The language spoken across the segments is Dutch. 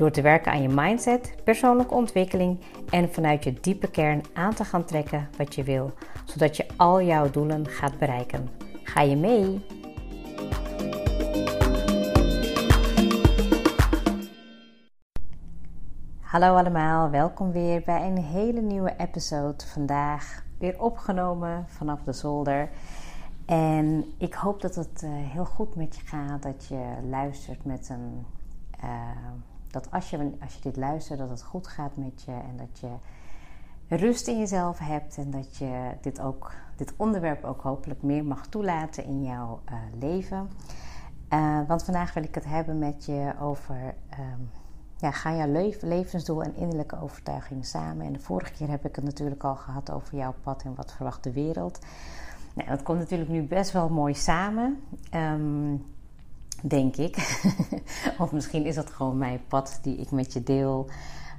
Door te werken aan je mindset, persoonlijke ontwikkeling en vanuit je diepe kern aan te gaan trekken wat je wil, zodat je al jouw doelen gaat bereiken. Ga je mee? Hallo allemaal, welkom weer bij een hele nieuwe episode. Vandaag weer opgenomen vanaf de zolder. En ik hoop dat het uh, heel goed met je gaat, dat je luistert met een. Uh, dat als je, als je dit luistert, dat het goed gaat met je en dat je rust in jezelf hebt en dat je dit, ook, dit onderwerp ook hopelijk meer mag toelaten in jouw uh, leven. want vandaag wil ik het hebben met je over. Um, ja, ga jouw levensdoel en innerlijke overtuiging samen? En de vorige keer heb ik het natuurlijk al gehad over jouw pad en wat verwacht de wereld. Nou, dat komt natuurlijk nu best wel mooi samen, um, denk ik. of misschien is dat gewoon mijn pad die ik met je deel,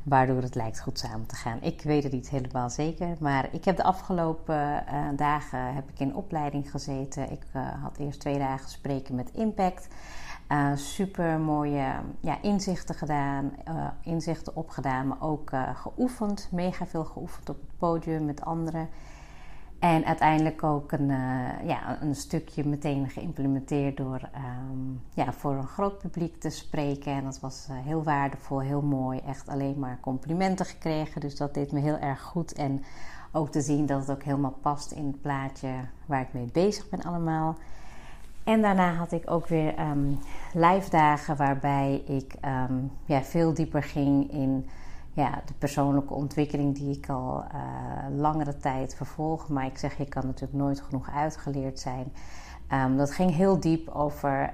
waardoor het lijkt goed samen te gaan. Ik weet het niet helemaal zeker, maar ik heb de afgelopen uh, dagen heb ik in opleiding gezeten. Ik uh, had eerst twee dagen spreken met Impact. Uh, super mooie ja, inzichten gedaan, inzichten opgedaan, maar ook geoefend. Mega veel geoefend op het podium met anderen. En uiteindelijk ook een, ja, een stukje meteen geïmplementeerd door um, ja, voor een groot publiek te spreken. En dat was heel waardevol, heel mooi. Echt alleen maar complimenten gekregen. Dus dat deed me heel erg goed. En ook te zien dat het ook helemaal past in het plaatje waar ik mee bezig ben allemaal. En daarna had ik ook weer um, live dagen waarbij ik um, ja, veel dieper ging in ja, de persoonlijke ontwikkeling die ik al uh, langere tijd vervolg. Maar ik zeg, je kan natuurlijk nooit genoeg uitgeleerd zijn. Um, dat ging heel diep over,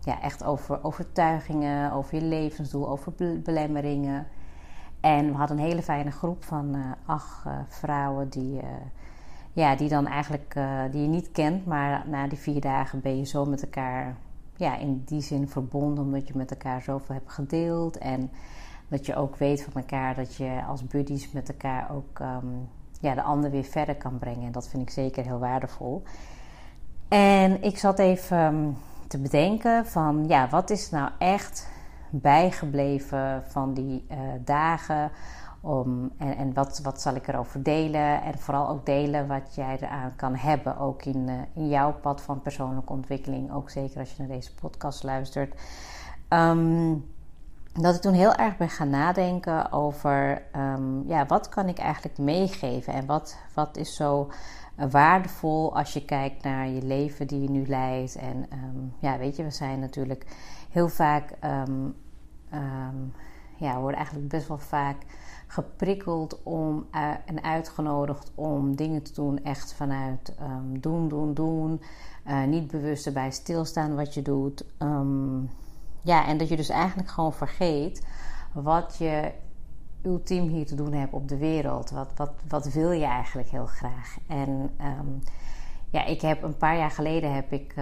ja, echt over overtuigingen, over je levensdoel, over belemmeringen. En we hadden een hele fijne groep van uh, acht uh, vrouwen die ja, die dan eigenlijk die je niet kent, maar na die vier dagen ben je zo met elkaar ja, in die zin verbonden, omdat je met elkaar zoveel hebt gedeeld. En dat je ook weet van elkaar dat je als buddies met elkaar ook um, ja, de ander weer verder kan brengen. En dat vind ik zeker heel waardevol. En ik zat even um, te bedenken van ja, wat is nou echt bijgebleven van die uh, dagen om, en en wat, wat zal ik erover delen? En vooral ook delen wat jij eraan kan hebben. Ook in, uh, in jouw pad van persoonlijke ontwikkeling. Ook zeker als je naar deze podcast luistert. Um, dat ik toen heel erg ben gaan nadenken over um, ja, wat kan ik eigenlijk meegeven en wat, wat is zo waardevol als je kijkt naar je leven die je nu leidt. En um, ja, weet je, we zijn natuurlijk heel vaak, um, ja, we worden eigenlijk best wel vaak geprikkeld om, uh, en uitgenodigd om dingen te doen echt vanuit doen, doen, doen. Uh, niet bewust erbij stilstaan wat je doet. Ja, en dat je dus eigenlijk gewoon vergeet wat je ultiem hier te doen hebt op de wereld. Wat, wat, wat wil je eigenlijk heel graag? En um, ja, ik heb een paar jaar geleden heb ik,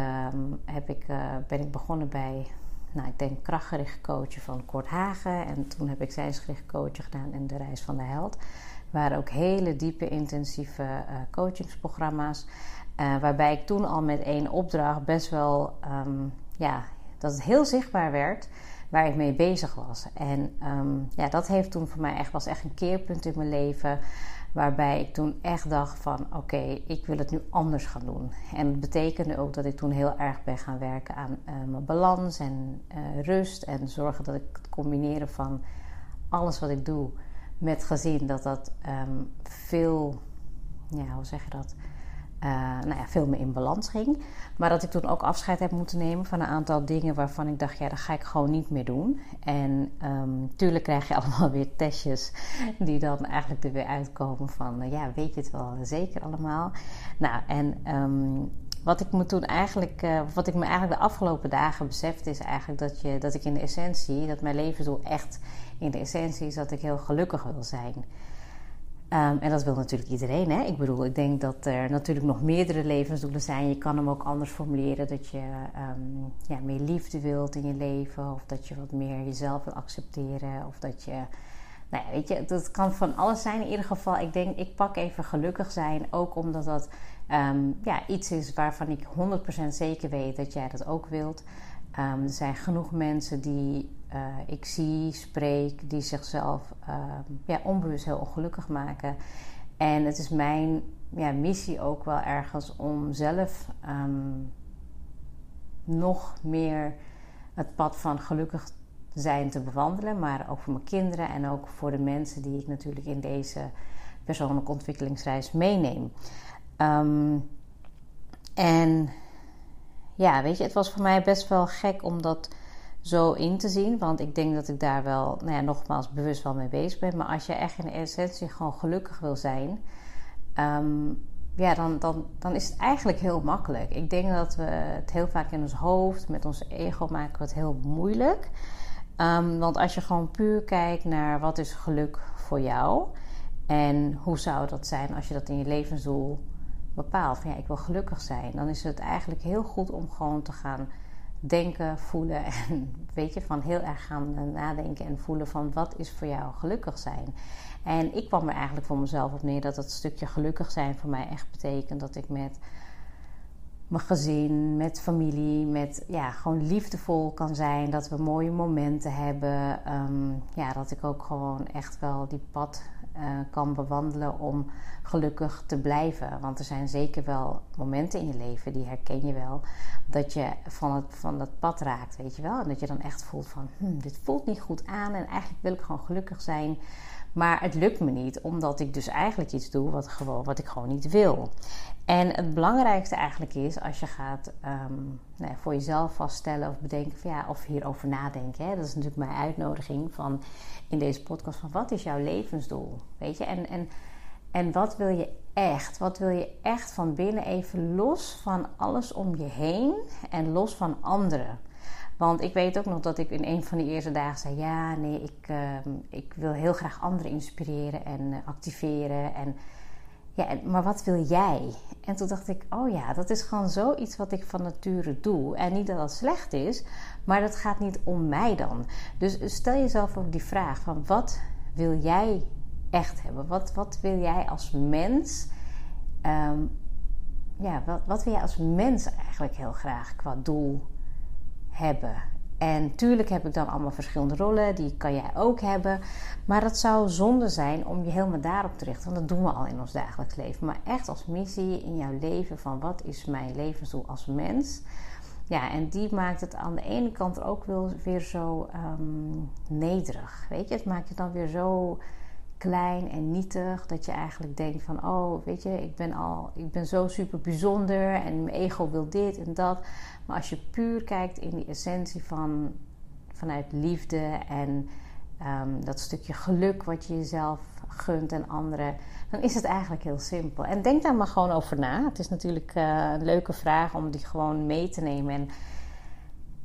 heb ik, uh, ben ik begonnen bij nou, ik denk krachtgericht coachen van Kort Hagen. En toen heb ik zijnsgericht coachen gedaan in de Reis van de Held. waren ook hele diepe, intensieve uh, coachingsprogramma's. Uh, waarbij ik toen al met één opdracht best wel, um, ja, dat het heel zichtbaar werd waar ik mee bezig was. En um, ja, dat heeft toen voor mij echt, was echt een keerpunt in mijn leven. Waarbij ik toen echt dacht van oké, ik wil het nu anders gaan doen. En dat betekende ook dat ik toen heel erg ben gaan werken aan uh, mijn balans en uh, rust. En zorgen dat ik het combineren van alles wat ik doe met gezin, dat dat um, veel, ja, hoe zeg je dat? Uh, nou ja, veel meer in balans ging. Maar dat ik toen ook afscheid heb moeten nemen van een aantal dingen waarvan ik dacht, ja, dat ga ik gewoon niet meer doen. En um, tuurlijk krijg je allemaal weer testjes die dan eigenlijk er weer uitkomen van, uh, ja, weet je het wel zeker allemaal. Nou, en um, wat ik me toen eigenlijk, uh, wat ik me eigenlijk de afgelopen dagen besefte, is eigenlijk dat, je, dat ik in de essentie, dat mijn levensdoel echt in de essentie is dat ik heel gelukkig wil zijn. Um, en dat wil natuurlijk iedereen. Hè? Ik bedoel, ik denk dat er natuurlijk nog meerdere levensdoelen zijn. Je kan hem ook anders formuleren. Dat je um, ja, meer liefde wilt in je leven. Of dat je wat meer jezelf wil accepteren. Of dat je. Nou ja, weet je, dat kan van alles zijn. In ieder geval, ik denk, ik pak even gelukkig zijn. Ook omdat dat um, ja, iets is waarvan ik 100% zeker weet dat jij dat ook wilt. er zijn genoeg mensen die uh, ik zie, spreek, die zichzelf uh, ja, onbewust heel ongelukkig maken. En het is mijn ja, missie ook wel ergens om zelf um, nog meer het pad van gelukkig zijn te bewandelen. Maar ook voor mijn kinderen en ook voor de mensen die ik natuurlijk in deze persoonlijke ontwikkelingsreis meeneem. Um, en ja, weet je, het was voor mij best wel gek omdat zo in te zien. Want ik denk dat ik daar wel, nou ja, nogmaals, bewust wel mee bezig ben. Maar als je echt in essentie gewoon gelukkig wil zijn, um, ja, dan, dan, dan is het eigenlijk heel makkelijk. Ik denk dat we het heel vaak in ons hoofd, met ons ego, maken we het heel moeilijk. Um, want als je gewoon puur kijkt naar wat is geluk voor jou en hoe zou dat zijn als je dat in je levensdoel bepaalt. Van ja, ik wil gelukkig zijn. Dan is het eigenlijk heel goed om gewoon te gaan denken, voelen en weet je, van heel erg gaan nadenken en voelen van wat is voor jou gelukkig zijn. En ik kwam er eigenlijk voor mezelf op neer dat dat stukje gelukkig zijn voor mij echt betekent dat ik met mijn gezin, met familie, met ja, gewoon liefdevol kan zijn. Dat we mooie momenten hebben. Ehm, ja, dat ik ook gewoon echt wel die pad uh, kan bewandelen om gelukkig te blijven. Want er zijn zeker wel momenten in je leven, die herken je wel, dat je van het, van dat pad raakt, weet je wel. En dat je dan echt voelt van, hm, dit voelt niet goed aan en eigenlijk wil ik gewoon gelukkig zijn. Maar het lukt me niet, omdat ik dus eigenlijk iets doe wat, gewoon, wat ik gewoon niet wil. En het belangrijkste eigenlijk is, als je gaat um, nou ja, voor jezelf vaststellen of bedenken, van, ja, of hierover nadenken. Hè, dat is natuurlijk mijn uitnodiging van in deze podcast: van wat is jouw levensdoel? Weet je, en, en, en wat wil je echt? Wat wil je echt van binnen even los van alles om je heen en los van anderen? Want ik weet ook nog dat ik in een van die eerste dagen zei: Ja, nee, ik, uh, ik wil heel graag anderen inspireren en uh, activeren. En, ja, maar wat wil jij? En toen dacht ik: Oh ja, dat is gewoon zoiets wat ik van nature doe. En niet dat dat slecht is, maar dat gaat niet om mij dan. Dus stel jezelf ook die vraag: van wat wil jij echt hebben? Wat, wat wil jij als mens? Um, ja, wat, wat wil jij als mens eigenlijk heel graag qua doel hebben. En tuurlijk heb ik dan allemaal verschillende rollen, die kan jij ook hebben. Maar het zou zonde zijn om je helemaal daarop te richten, want dat doen we al in ons dagelijks leven. Maar echt als missie in jouw leven van wat is mijn levensdoel als mens. Ja, en die maakt het aan de ene kant ook weer zo um, nederig. Weet je, het maakt het dan weer zo klein en nietig. Dat je eigenlijk denkt van, oh, weet je, ik ben al, ik ben zo super bijzonder en mijn ego wil dit en dat. Maar als je puur kijkt in die essentie van vanuit liefde en um, dat stukje geluk wat je jezelf gunt en anderen, dan is het eigenlijk heel simpel. En denk daar maar gewoon over na. Het is natuurlijk uh, een leuke vraag om die gewoon mee te nemen. En,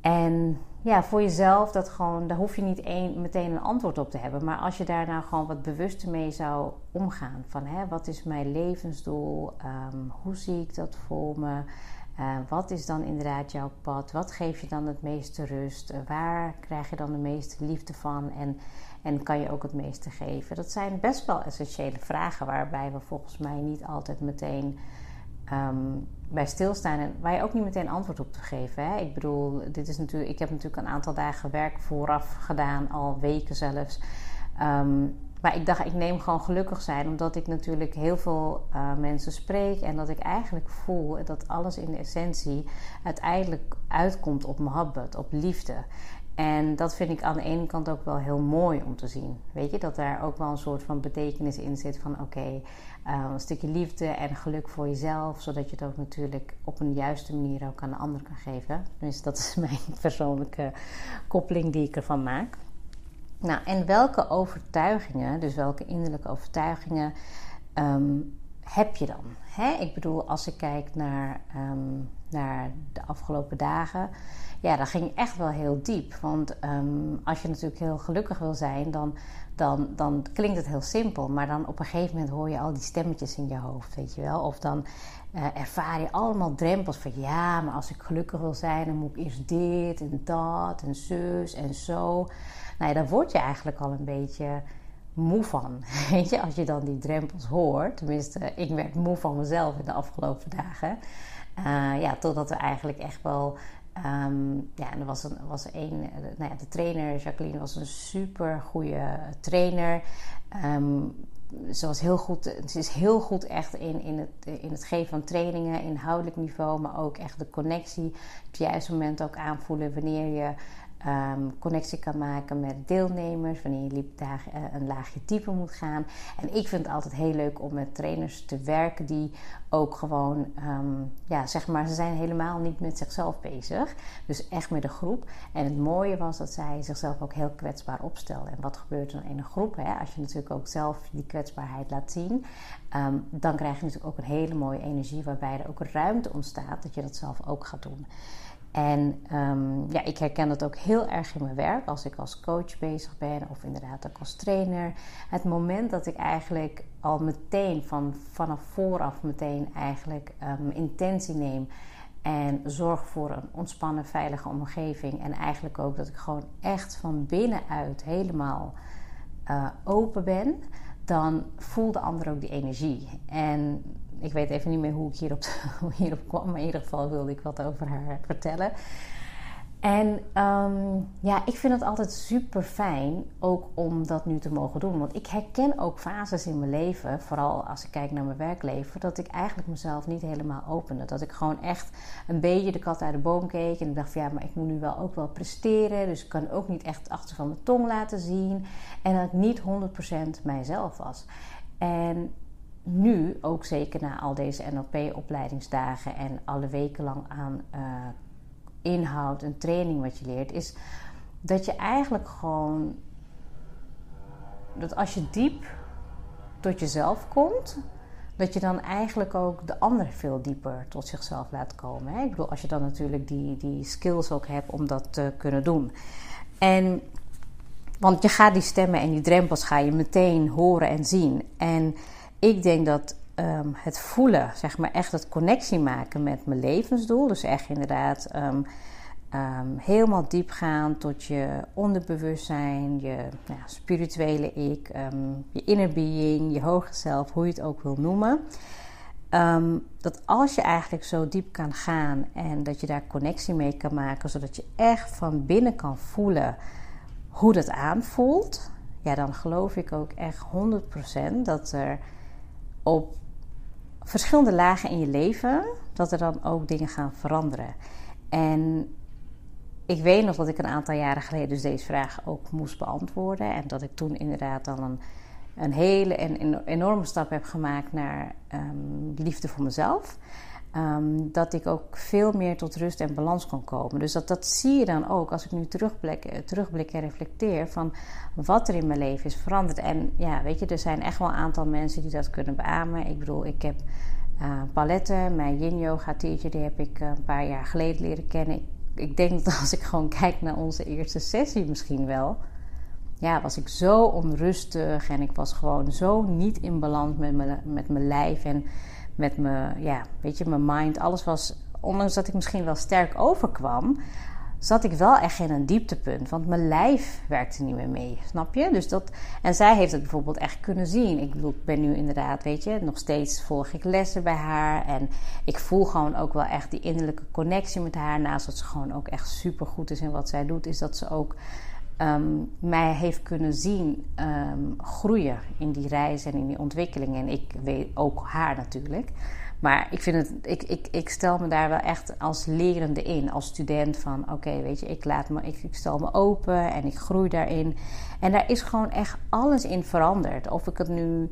en ja, voor jezelf, dat gewoon, daar hoef je niet meteen een antwoord op te hebben. Maar als je daar nou gewoon wat bewuster mee zou omgaan. Van hè, wat is mijn levensdoel? Um, hoe zie ik dat voor me? Uh, wat is dan inderdaad jouw pad? Wat geeft je dan het meeste rust? Uh, waar krijg je dan de meeste liefde van? En, en kan je ook het meeste geven? Dat zijn best wel essentiële vragen waarbij we volgens mij niet altijd meteen um, bij stilstaan en waar je ook niet meteen antwoord op te geven. Hè? Ik bedoel, dit is natuurlijk, ik heb natuurlijk een aantal dagen werk vooraf gedaan, al weken zelfs. Um, maar ik dacht, ik neem gewoon gelukkig zijn, omdat ik natuurlijk heel veel uh, mensen spreek en dat ik eigenlijk voel dat alles in de essentie uiteindelijk uitkomt op mohabbat, op liefde. En dat vind ik aan de ene kant ook wel heel mooi om te zien. Weet je, dat daar ook wel een soort van betekenis in zit van oké, uh, een stukje liefde en geluk voor jezelf, zodat je het ook natuurlijk op een juiste manier ook aan de ander kan geven. Dus dat is mijn persoonlijke koppeling die ik ervan maak. Nou, en welke overtuigingen, dus welke innerlijke overtuigingen, um, heb je dan? Hè? Ik bedoel, als ik kijk naar, ehm, naar de afgelopen dagen, ja, dat ging echt wel heel diep. Want ehm, als je natuurlijk heel gelukkig wil zijn, dan, dan, dan klinkt het heel simpel. Maar dan op een gegeven moment hoor je al die stemmetjes in je hoofd, weet je wel. Of dan uh, ervaar je allemaal drempels van ja, maar als ik gelukkig wil zijn, dan moet ik eerst dit en dat en zus en zo. Nou ja, dan word je eigenlijk al een beetje moe van. Weet je, als je dan die drempels hoort. Tenminste, ik werd moe van mezelf in de afgelopen dagen. Uh, ja, totdat er eigenlijk echt wel. Um, ja, er was, een, was een. Nou ja, de trainer, Jacqueline, was een super goede trainer. Um, ze, was heel goed, ze is heel goed echt in, in, het, in het geven van trainingen, inhoudelijk niveau, maar ook echt de connectie. Op het juiste moment ook aanvoelen wanneer je um, connectie kan maken met deelnemers, wanneer je uh, een laagje dieper moet gaan. En ik vind het altijd heel leuk om met trainers te werken die ook gewoon, um, ja, zeg maar, ze zijn helemaal niet met zichzelf bezig. Dus echt met de groep. En het mooie was dat zij zichzelf ook heel kwetsbaar opstelden. En wat gebeurt er in een groep? Hè? Als je natuurlijk ook zelf die kwetsbaarheid laat zien, um, dan krijg je natuurlijk ook een hele mooie energie waarbij er ook ruimte ontstaat dat je dat zelf ook gaat doen. En um, ja, ik herken dat ook heel erg in mijn werk als ik als coach bezig ben of inderdaad ook als trainer. Het moment dat ik eigenlijk al meteen van, vanaf vooraf meteen eigenlijk um, intentie neem en zorg voor een ontspannen, veilige omgeving. En eigenlijk ook dat ik gewoon echt van binnenuit helemaal uh, open ben, dan voelt de ander ook die energie. En ik weet even niet meer hoe ik hierop, hierop kwam, maar in ieder geval wilde ik wat over haar vertellen. En um, ja, ik vind het altijd super fijn ook om dat nu te mogen doen. Want ik herken ook fases in mijn leven, vooral als ik kijk naar mijn werkleven, dat ik eigenlijk mezelf niet helemaal opende. Dat ik gewoon echt een beetje de kat uit de boom keek en ik dacht van ja, maar ik moet nu wel ook wel presteren. Dus ik kan ook niet echt achter van mijn tong laten zien. En dat ik niet 100% mijzelf was. En nu, ook zeker na al deze NLP-opleidingsdagen en alle weken lang aan uh, inhoud en training wat je leert, is dat je eigenlijk gewoon. Dat als je diep tot jezelf komt, dat je dan eigenlijk ook de ander veel dieper tot zichzelf laat komen. Hè? Ik bedoel, als je dan natuurlijk die, die skills ook hebt om dat te kunnen doen. En, want je gaat die stemmen en die drempels ga je meteen horen en zien. En ik denk dat um, het voelen, zeg maar echt het connectie maken met mijn levensdoel. Dus echt inderdaad um, um, helemaal diep gaan tot je onderbewustzijn, je nou, spirituele ik, je inner being, je hoger zelf, hoe je het ook wil noemen. dat als je eigenlijk zo diep kan gaan en dat je daar connectie mee kan maken, zodat je echt van binnen kan voelen hoe dat aanvoelt, ja, dan geloof ik ook echt 100% dat er op verschillende lagen in je leven, dat er dan ook dingen gaan veranderen. En ik weet nog dat ik een aantal jaren geleden dus deze vraag ook moest beantwoorden. En dat ik toen inderdaad dan een, een hele en enorme stap heb gemaakt naar um, liefde voor mezelf. Um, dat ik ook veel meer tot rust en balans kon komen. Dus dat, dat zie je dan ook als ik nu terugblik, eh, terugblik en reflecteer van wat er in mijn leven is veranderd. En ja, weet je, er zijn echt wel een aantal mensen die dat kunnen beamen. Ik bedoel, ik heb uh, Palette, mijn yin yoga teacher, die heb ik uh, een paar jaar geleden leren kennen. Ik, ik denk dat als ik gewoon kijk naar onze eerste sessie misschien wel ja, was ik zo onrustig en ik was gewoon zo niet in balans met mijn, met mijn lijf. En met mijn, ja, weet je, mijn mind. Alles was, ondanks dat ik misschien wel sterk overkwam, zat ik wel echt in een dieptepunt. Want mijn lijf werkte niet meer mee, snap je? Dus dat, en zij heeft het bijvoorbeeld echt kunnen zien. Ik bedoel, ik ben nu inderdaad, weet je, nog steeds volg ik lessen bij haar. En ik voel gewoon ook wel echt die innerlijke connectie met haar. Naast dat ze gewoon ook echt super goed is in wat zij doet, is dat ze ook um, mij heeft kunnen zien um, groeien in die reis en in die ontwikkeling. En ik weet ook haar natuurlijk. Maar ik, vind het, ik, ik, ik stel me daar wel echt als lerende in, als student van oké, weet je, ik, laat me, ik, ik, stel me open en ik groei daarin. En daar is gewoon echt alles in veranderd. Of ik het nu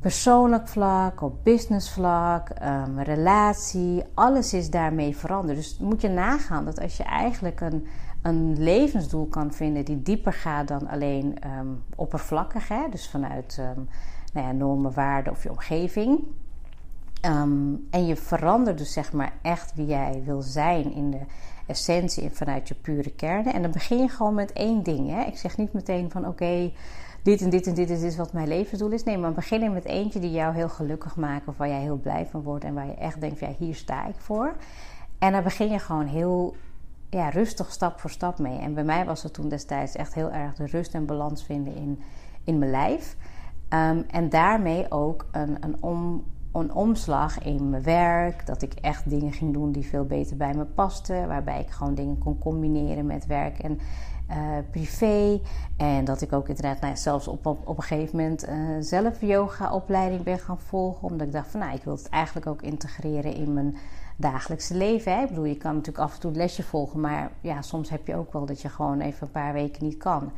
persoonlijk vlak, op business vlak, um, relatie, alles is daarmee veranderd. Dus moet je nagaan dat als je eigenlijk een een levensdoel kan vinden die dieper gaat dan alleen um, oppervlakkig. Hè? Dus vanuit um, nou ja, normen, waarden of je omgeving. Ehm, en je verandert dus zeg maar echt wie jij wil zijn in de essentie en vanuit je pure kern. En dan begin je gewoon met één ding. Hè? Ik zeg niet meteen van oké, dit en dit en dit is wat mijn levensdoel is. Nee, maar begin met eentje die jou heel gelukkig maakt of waar jij heel blij van wordt en waar je echt denkt, ja, hier sta ik voor. En dan begin je gewoon heel ja, rustig stap voor stap mee. En bij mij was het toen destijds echt heel erg de rust en balans vinden in, in mijn lijf. Ehm, en daarmee ook een, een, om, een omslag in mijn werk. Dat ik echt dingen ging doen die veel beter bij me pasten. Waarbij ik gewoon dingen kon combineren met werk en uh, privé. En dat ik ook inderdaad nou, zelfs op, op, een gegeven moment uh, zelf yoga-opleiding ben gaan volgen. Omdat ik dacht van nou, ik wil het eigenlijk ook integreren in mijn dagelijkse leven. Hè? Ik bedoel, je kan natuurlijk af en toe een lesje volgen, maar ja, soms heb je ook wel dat je gewoon even een paar weken niet kan.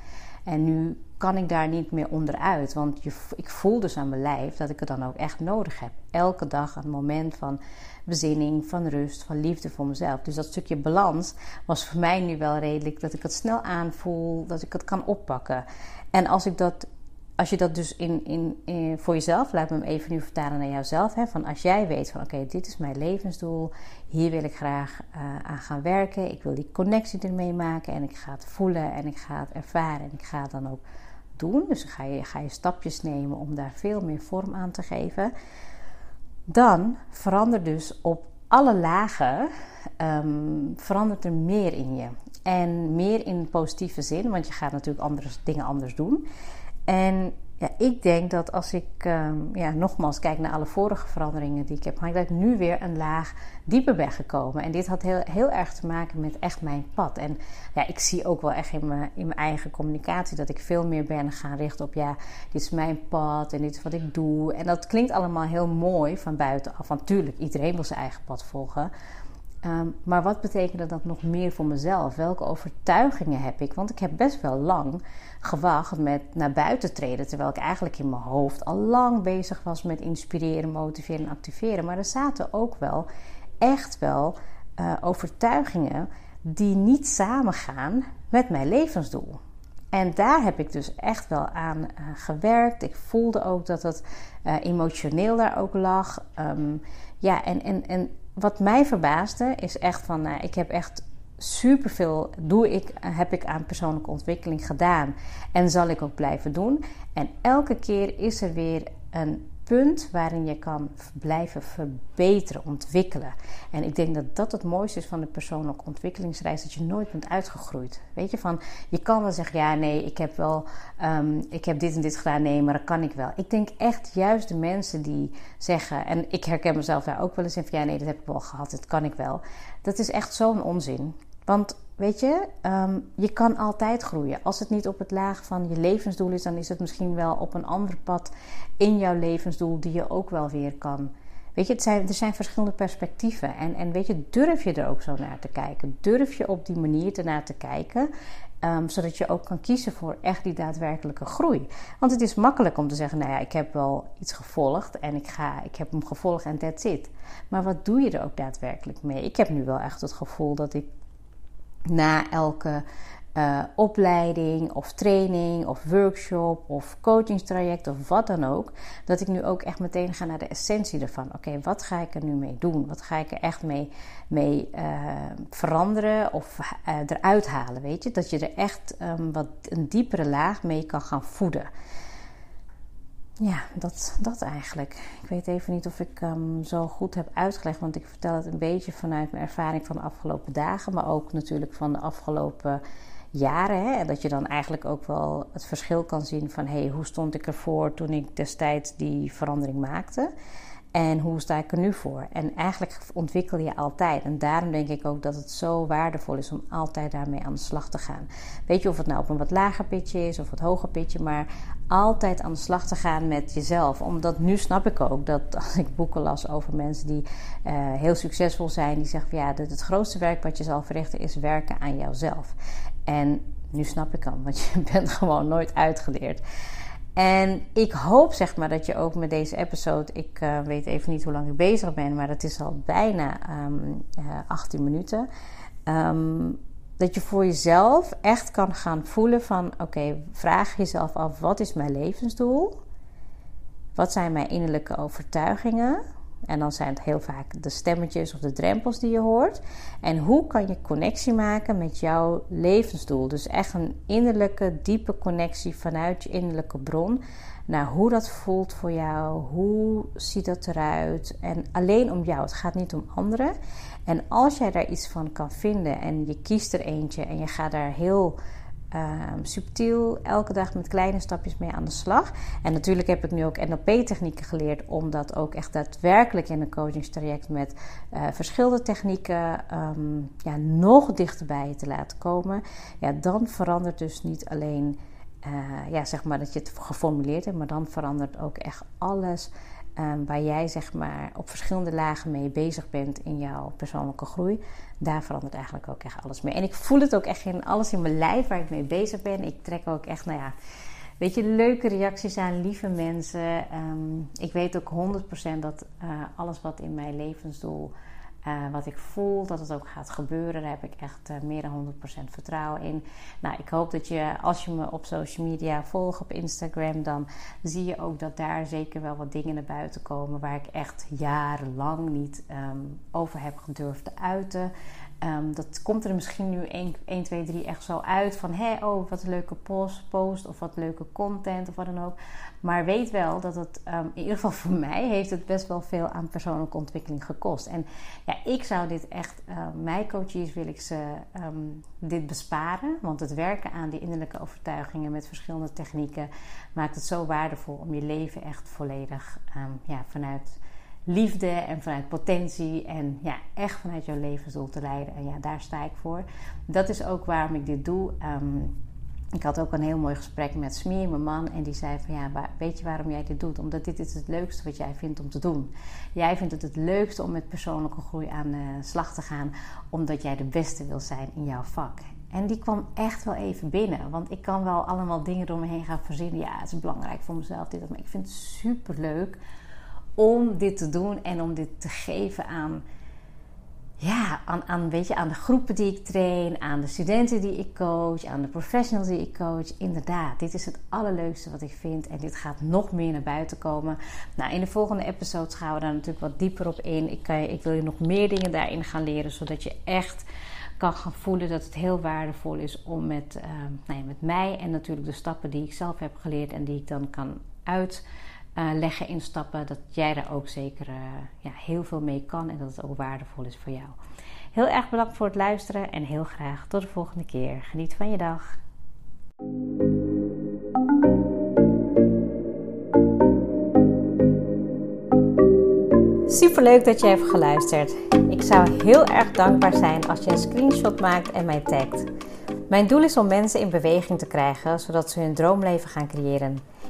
En nu kan ik daar niet meer onderuit, want je, ik voel dus aan mijn lijf dat ik het dan ook echt nodig heb. Elke dag een moment van bezinning, van rust, van liefde voor mezelf. Dus dat stukje balans was voor mij nu wel redelijk dat ik het snel aanvoel, dat ik het kan oppakken. En als ik dat als je dat dus in, in, voor jezelf, laat me hem even nu vertalen naar jouzelf. Hè, van als jij weet van oké, dit is mijn levensdoel, hier wil ik graag uh, aan gaan werken. Ik wil die connectie ermee maken en ik ga het voelen en ik ga het ervaren en ik ga het dan ook doen. Dus ga je, ga je stapjes nemen om daar veel meer vorm aan te geven. Dan verandert dus op alle lagen um, verandert er meer in je. En meer in positieve zin, want je gaat natuurlijk andere dingen anders doen. En ja, ik denk dat als ik um, ja, nogmaals kijk naar alle vorige veranderingen die ik heb gemaakt, dat ik nu weer een laag dieper ben gekomen. En dit had heel, heel erg te maken met echt mijn pad. En ja, ik zie ook wel echt in mijn, in mijn eigen communicatie dat ik veel meer ben gaan richten op ja, dit is mijn pad en dit is wat ik doe. En dat klinkt allemaal heel mooi van buitenaf. Natuurlijk, iedereen wil zijn eigen pad volgen. Ehm, maar wat betekende dat nog meer voor mezelf? Welke overtuigingen heb ik? Want ik heb best wel lang gewacht met naar buiten treden. Terwijl ik eigenlijk in mijn hoofd al lang bezig was met inspireren, motiveren en activeren. Maar er zaten ook wel echt wel uh, overtuigingen die niet samengaan met mijn levensdoel. En daar heb ik dus echt wel aan uh, gewerkt. Ik voelde ook dat het uh, emotioneel daar ook lag. Um, ja, en, en, en wat mij verbaasde is echt van, uh, ik heb echt superveel doe ik, heb ik aan persoonlijke ontwikkeling gedaan en zal ik ook blijven doen. En elke keer is er weer een punt waarin je kan blijven verbeteren, ontwikkelen. En ik denk dat dat het mooiste is van de persoonlijke ontwikkelingsreis, dat je nooit bent uitgegroeid. Weet je, van je kan wel zeggen, ja, nee, ik heb wel, um, ik heb dit en dit gedaan, nee, maar dat kan ik wel. Ik denk echt juist de mensen die zeggen, en ik herken mezelf daar ook wel eens in van, ja, nee, dat heb ik wel gehad, dat kan ik wel. Dat is echt zo'n onzin. Want weet je, um, je kan altijd groeien. Als het niet op het laag van je levensdoel is, dan is het misschien wel op een ander pad in jouw levensdoel die je ook wel weer kan. Weet je, zijn, er zijn verschillende perspectieven. En, en weet je, durf je er ook zo naar te kijken? Durf je op die manier ernaar te kijken? Um, zodat je ook kan kiezen voor echt die daadwerkelijke groei. Want het is makkelijk om te zeggen: Nou ja, ik heb wel iets gevolgd en ik, ga, ik heb hem gevolgd en that's it. Maar wat doe je er ook daadwerkelijk mee? Ik heb nu wel echt het gevoel dat ik na elke uh, opleiding of training of workshop of coachingstraject of wat dan ook, dat ik nu ook echt meteen ga naar de essentie ervan. Oké, wat ga ik er nu mee doen? Wat ga ik er echt mee, mee uh, veranderen of uh, eruit halen? Weet je, dat je er echt um, wat een diepere laag mee kan gaan voeden. Ja, dat, dat eigenlijk. Ik weet even niet of ik um, zo goed heb uitgelegd, want ik vertel het een beetje vanuit mijn ervaring van de afgelopen dagen, maar ook natuurlijk van de afgelopen jaren. Hè? Dat je dan eigenlijk ook wel het verschil kan zien van hey, hoe stond ik ervoor toen ik destijds die verandering maakte. En hoe sta ik er nu voor? En eigenlijk ontwikkel je altijd. En daarom denk ik ook dat het zo waardevol is om altijd daarmee aan de slag te gaan. Weet je of het nou op een wat lager pitje is of wat hoger pitje, maar altijd aan de slag te gaan met jezelf. Omdat nu snap ik ook dat als ik boeken las over mensen die uh, heel succesvol zijn, die zeggen van ja, dat het grootste werk wat je zal verrichten is werken aan jouzelf. En nu snap ik hem, want je bent gewoon nooit uitgeleerd. En ik hoop zeg maar dat je ook met deze episode, ik uh, weet even niet hoe lang ik bezig ben, maar het is al bijna um, uh, 18 minuten. Um, dat je voor jezelf echt kan gaan voelen van oké, vraag jezelf af wat is mijn levensdoel? Wat zijn mijn innerlijke overtuigingen? En dan zijn het heel vaak de stemmetjes of de drempels die je hoort. En hoe kan je connectie maken met jouw levensdoel? Dus echt een innerlijke, diepe connectie vanuit je innerlijke bron. Naar hoe dat voelt voor jou, hoe ziet dat eruit. En alleen om jou, het gaat niet om anderen. En als jij daar iets van kan vinden en je kiest er eentje en je gaat daar heel Ehm, subtiel elke dag met kleine stapjes mee aan de slag. En natuurlijk heb ik nu ook NLP-technieken geleerd om dat ook echt daadwerkelijk in een coachingstraject met uh, verschillende technieken ehm, ja, nog dichterbij te laten komen. Ja, dan verandert dus niet alleen uh, ja, zeg maar dat je het geformuleerd hebt, maar dan verandert ook echt alles Ehm, waar jij zeg maar op verschillende lagen mee bezig bent in jouw persoonlijke groei, daar verandert eigenlijk ook echt alles mee. En ik voel het ook echt in alles in mijn lijf waar ik mee bezig ben. Ik trek ook echt, nou ja, weet je, leuke reacties aan, lieve mensen. Ehm, ik weet ook 100% dat uh, alles wat in mijn levensdoel uh, wat ik voel dat het ook gaat gebeuren, daar heb ik echt uh, meer dan 100% vertrouwen in. Nou, ik hoop dat je, als je me op social media volgt, op Instagram, dan zie je ook dat daar zeker wel wat dingen naar buiten komen waar ik echt jarenlang niet um, over heb gedurfd te uiten. Um, dat komt er misschien nu 1, 1, 2, 3 echt zo uit van hé, oh, wat een leuke post, post of wat leuke content of wat dan ook. Maar weet wel dat het, um, in ieder geval voor mij, heeft het best wel veel aan persoonlijke ontwikkeling gekost. En ja, ik zou dit echt, uh, mijn coaches wil ik ze dit besparen. Want het werken aan die innerlijke overtuigingen met verschillende technieken maakt het zo waardevol om je leven echt volledig ja, vanuit liefde en vanuit potentie en ja, echt vanuit jouw levensdoel te leiden. En ja, daar sta ik voor. Dat is ook waarom ik dit doe. Um, ik had ook een heel mooi gesprek met Smeer, mijn man, en die zei van ja, weet je waarom jij dit doet? Omdat dit is het leukste wat jij vindt om te doen. Jij vindt het het leukste om met persoonlijke groei aan de slag te gaan, omdat jij de beste wil zijn in jouw vak. En die kwam echt wel even binnen. Want ik kan wel allemaal dingen door me heen gaan verzinnen. Ja, het is belangrijk voor mezelf. Dit, maar ik vind het super leuk om dit te doen en om dit te geven aan, ja, aan, aan, weet je, aan de groepen die ik train, aan de studenten die ik coach, aan de professionals die ik coach. Inderdaad, dit is het allerleukste wat ik vind en dit gaat nog meer naar buiten komen. Nou, in de volgende episodes gaan we daar natuurlijk wat dieper op in. Ik, kan, ik wil je nog meer dingen daarin gaan leren, zodat je echt kan gaan voelen dat het heel waardevol is om met, uh, nou met mij en natuurlijk de stappen die ik zelf heb geleerd en die ik dan kan uit leggen in stappen, dat jij daar ook zeker uh, ja, heel veel mee kan en dat het ook waardevol is voor jou. Heel erg bedankt voor het luisteren en heel graag tot de volgende keer. Geniet van je dag. Super leuk dat je hebt geluisterd. Ik zou heel erg dankbaar zijn als je een screenshot maakt en mij tagt. Mijn doel is om mensen in beweging te krijgen, zodat ze hun droomleven gaan creëren.